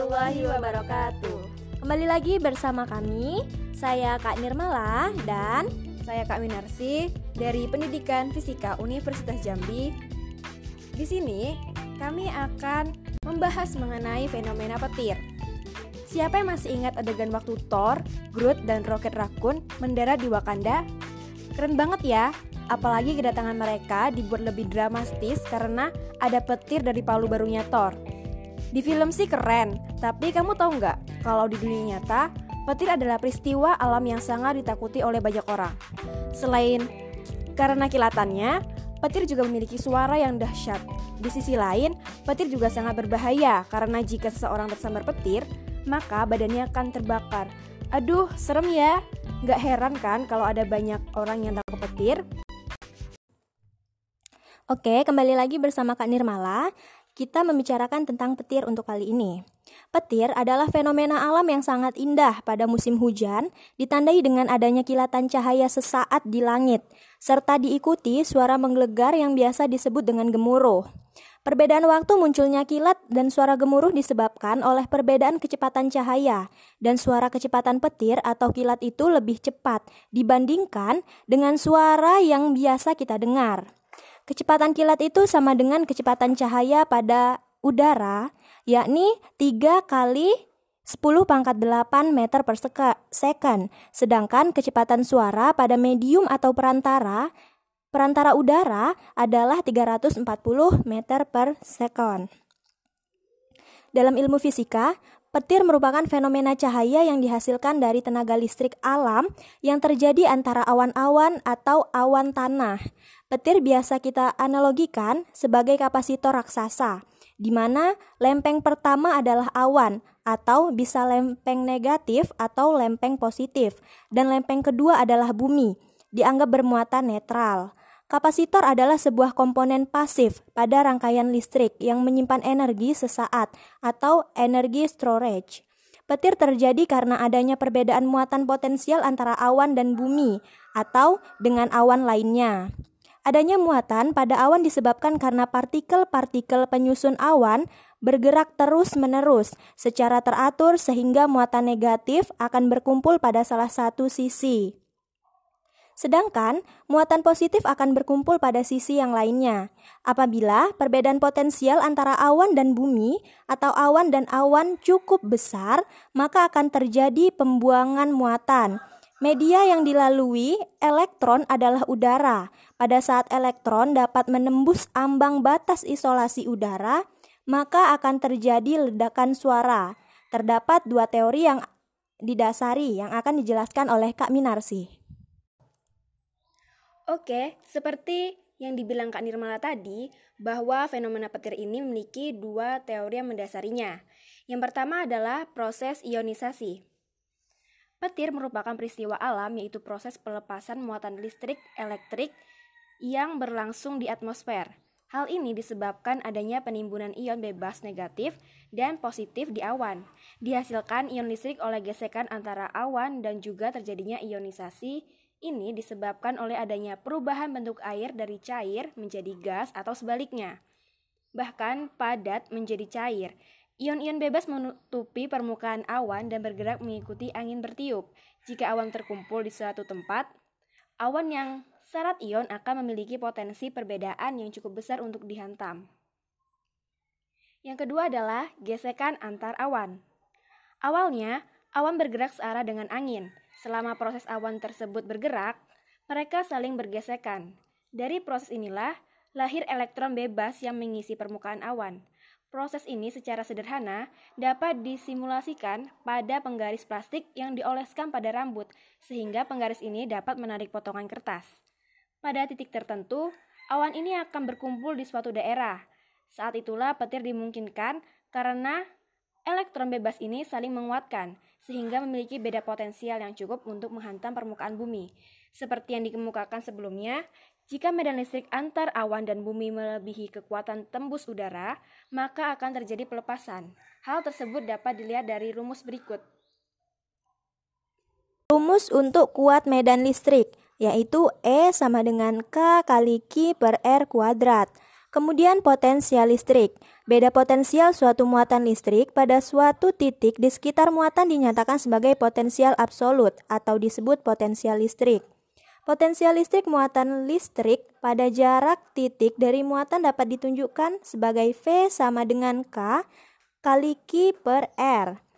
warahmatullahi wabarakatuh. Kembali lagi bersama kami, saya Kak Nirmala dan Saya Kak Winarsi dari Pendidikan Fisika Universitas Jambi. Di sini kami akan membahas mengenai fenomena petir. Siapa yang masih ingat adegan waktu Thor, Groot, dan Rocket Raccoon mendarat di Wakanda? Keren banget ya, apalagi kedatangan mereka dibuat lebih dramatis karena ada petir dari palu barunya Thor. Di film sih keren, tapi kamu tahu nggak kalau di dunia nyata petir adalah peristiwa alam yang sangat ditakuti oleh banyak orang. Selain karena kilatannya, petir juga memiliki suara yang dahsyat. Di sisi lain, petir juga sangat berbahaya karena jika seseorang tersambar petir, maka badannya akan terbakar. Aduh, serem ya. Nggak heran kan kalau ada banyak orang yang takut petir? Oke, kembali lagi bersama Kak Nirmala. Kita membicarakan tentang petir untuk kali ini. Petir adalah fenomena alam yang sangat indah pada musim hujan, ditandai dengan adanya kilatan cahaya sesaat di langit, serta diikuti suara menggelegar yang biasa disebut dengan gemuruh. Perbedaan waktu munculnya kilat dan suara gemuruh disebabkan oleh perbedaan kecepatan cahaya, dan suara kecepatan petir atau kilat itu lebih cepat dibandingkan dengan suara yang biasa kita dengar. Kecepatan kilat itu sama dengan kecepatan cahaya pada udara, yakni 3 kali 10 pangkat 8 meter per second. Sedangkan kecepatan suara pada medium atau perantara, perantara udara adalah 340 meter per second. Dalam ilmu fisika, Petir merupakan fenomena cahaya yang dihasilkan dari tenaga listrik alam yang terjadi antara awan-awan atau awan tanah. Petir biasa kita analogikan sebagai kapasitor raksasa, di mana lempeng pertama adalah awan atau bisa lempeng negatif atau lempeng positif, dan lempeng kedua adalah bumi, dianggap bermuatan netral. Kapasitor adalah sebuah komponen pasif pada rangkaian listrik yang menyimpan energi sesaat atau energi storage. Petir terjadi karena adanya perbedaan muatan potensial antara awan dan bumi atau dengan awan lainnya. Adanya muatan pada awan disebabkan karena partikel-partikel penyusun awan bergerak terus-menerus secara teratur sehingga muatan negatif akan berkumpul pada salah satu sisi. Sedangkan muatan positif akan berkumpul pada sisi yang lainnya. Apabila perbedaan potensial antara awan dan bumi atau awan dan awan cukup besar, maka akan terjadi pembuangan muatan. Media yang dilalui elektron adalah udara. Pada saat elektron dapat menembus ambang batas isolasi udara, maka akan terjadi ledakan suara. Terdapat dua teori yang didasari yang akan dijelaskan oleh Kak Minarsi. Oke, seperti yang dibilang Kak Nirmala tadi, bahwa fenomena petir ini memiliki dua teori yang mendasarinya. Yang pertama adalah proses ionisasi. Petir merupakan peristiwa alam yaitu proses pelepasan muatan listrik elektrik yang berlangsung di atmosfer. Hal ini disebabkan adanya penimbunan ion bebas negatif dan positif di awan. Dihasilkan ion listrik oleh gesekan antara awan dan juga terjadinya ionisasi ini disebabkan oleh adanya perubahan bentuk air dari cair menjadi gas atau sebaliknya. Bahkan padat menjadi cair. Ion-ion bebas menutupi permukaan awan dan bergerak mengikuti angin bertiup. Jika awan terkumpul di suatu tempat, awan yang syarat ion akan memiliki potensi perbedaan yang cukup besar untuk dihantam. Yang kedua adalah gesekan antar awan. Awalnya, awan bergerak searah dengan angin. Selama proses awan tersebut bergerak, mereka saling bergesekan. Dari proses inilah lahir elektron bebas yang mengisi permukaan awan. Proses ini secara sederhana dapat disimulasikan pada penggaris plastik yang dioleskan pada rambut, sehingga penggaris ini dapat menarik potongan kertas. Pada titik tertentu, awan ini akan berkumpul di suatu daerah. Saat itulah petir dimungkinkan karena elektron bebas ini saling menguatkan, sehingga memiliki beda potensial yang cukup untuk menghantam permukaan bumi. Seperti yang dikemukakan sebelumnya, jika medan listrik antar awan dan bumi melebihi kekuatan tembus udara, maka akan terjadi pelepasan. Hal tersebut dapat dilihat dari rumus berikut. Rumus untuk kuat medan listrik yaitu E sama dengan K kali Q per R kuadrat. Kemudian potensial listrik. Beda potensial suatu muatan listrik pada suatu titik di sekitar muatan dinyatakan sebagai potensial absolut atau disebut potensial listrik. Potensial listrik muatan listrik pada jarak titik dari muatan dapat ditunjukkan sebagai V sama dengan K kali Q per R.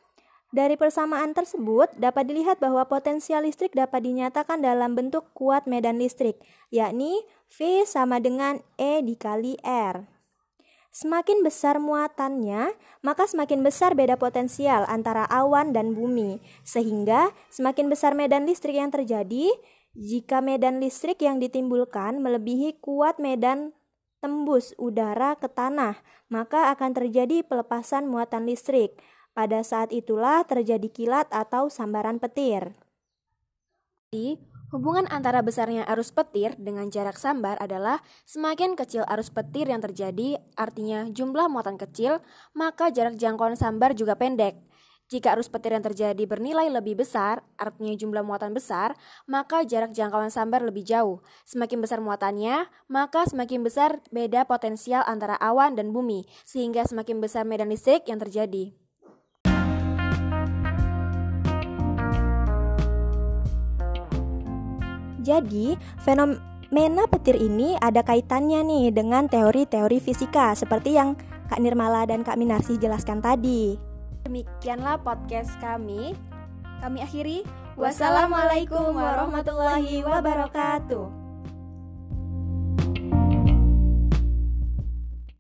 Dari persamaan tersebut dapat dilihat bahwa potensial listrik dapat dinyatakan dalam bentuk kuat medan listrik, yakni V sama dengan E dikali R. Semakin besar muatannya, maka semakin besar beda potensial antara awan dan bumi, sehingga semakin besar medan listrik yang terjadi jika medan listrik yang ditimbulkan melebihi kuat medan tembus udara ke tanah, maka akan terjadi pelepasan muatan listrik. Pada saat itulah terjadi kilat atau sambaran petir. Di hubungan antara besarnya arus petir dengan jarak sambar adalah semakin kecil arus petir yang terjadi, artinya jumlah muatan kecil, maka jarak jangkauan sambar juga pendek. Jika arus petir yang terjadi bernilai lebih besar, artinya jumlah muatan besar, maka jarak jangkauan sambar lebih jauh. Semakin besar muatannya, maka semakin besar beda potensial antara awan dan bumi, sehingga semakin besar medan listrik yang terjadi. Jadi, fenomena petir ini ada kaitannya nih dengan teori-teori fisika seperti yang Kak Nirmala dan Kak Minarsi jelaskan tadi. Demikianlah podcast kami. Kami akhiri. Wassalamualaikum warahmatullahi wabarakatuh.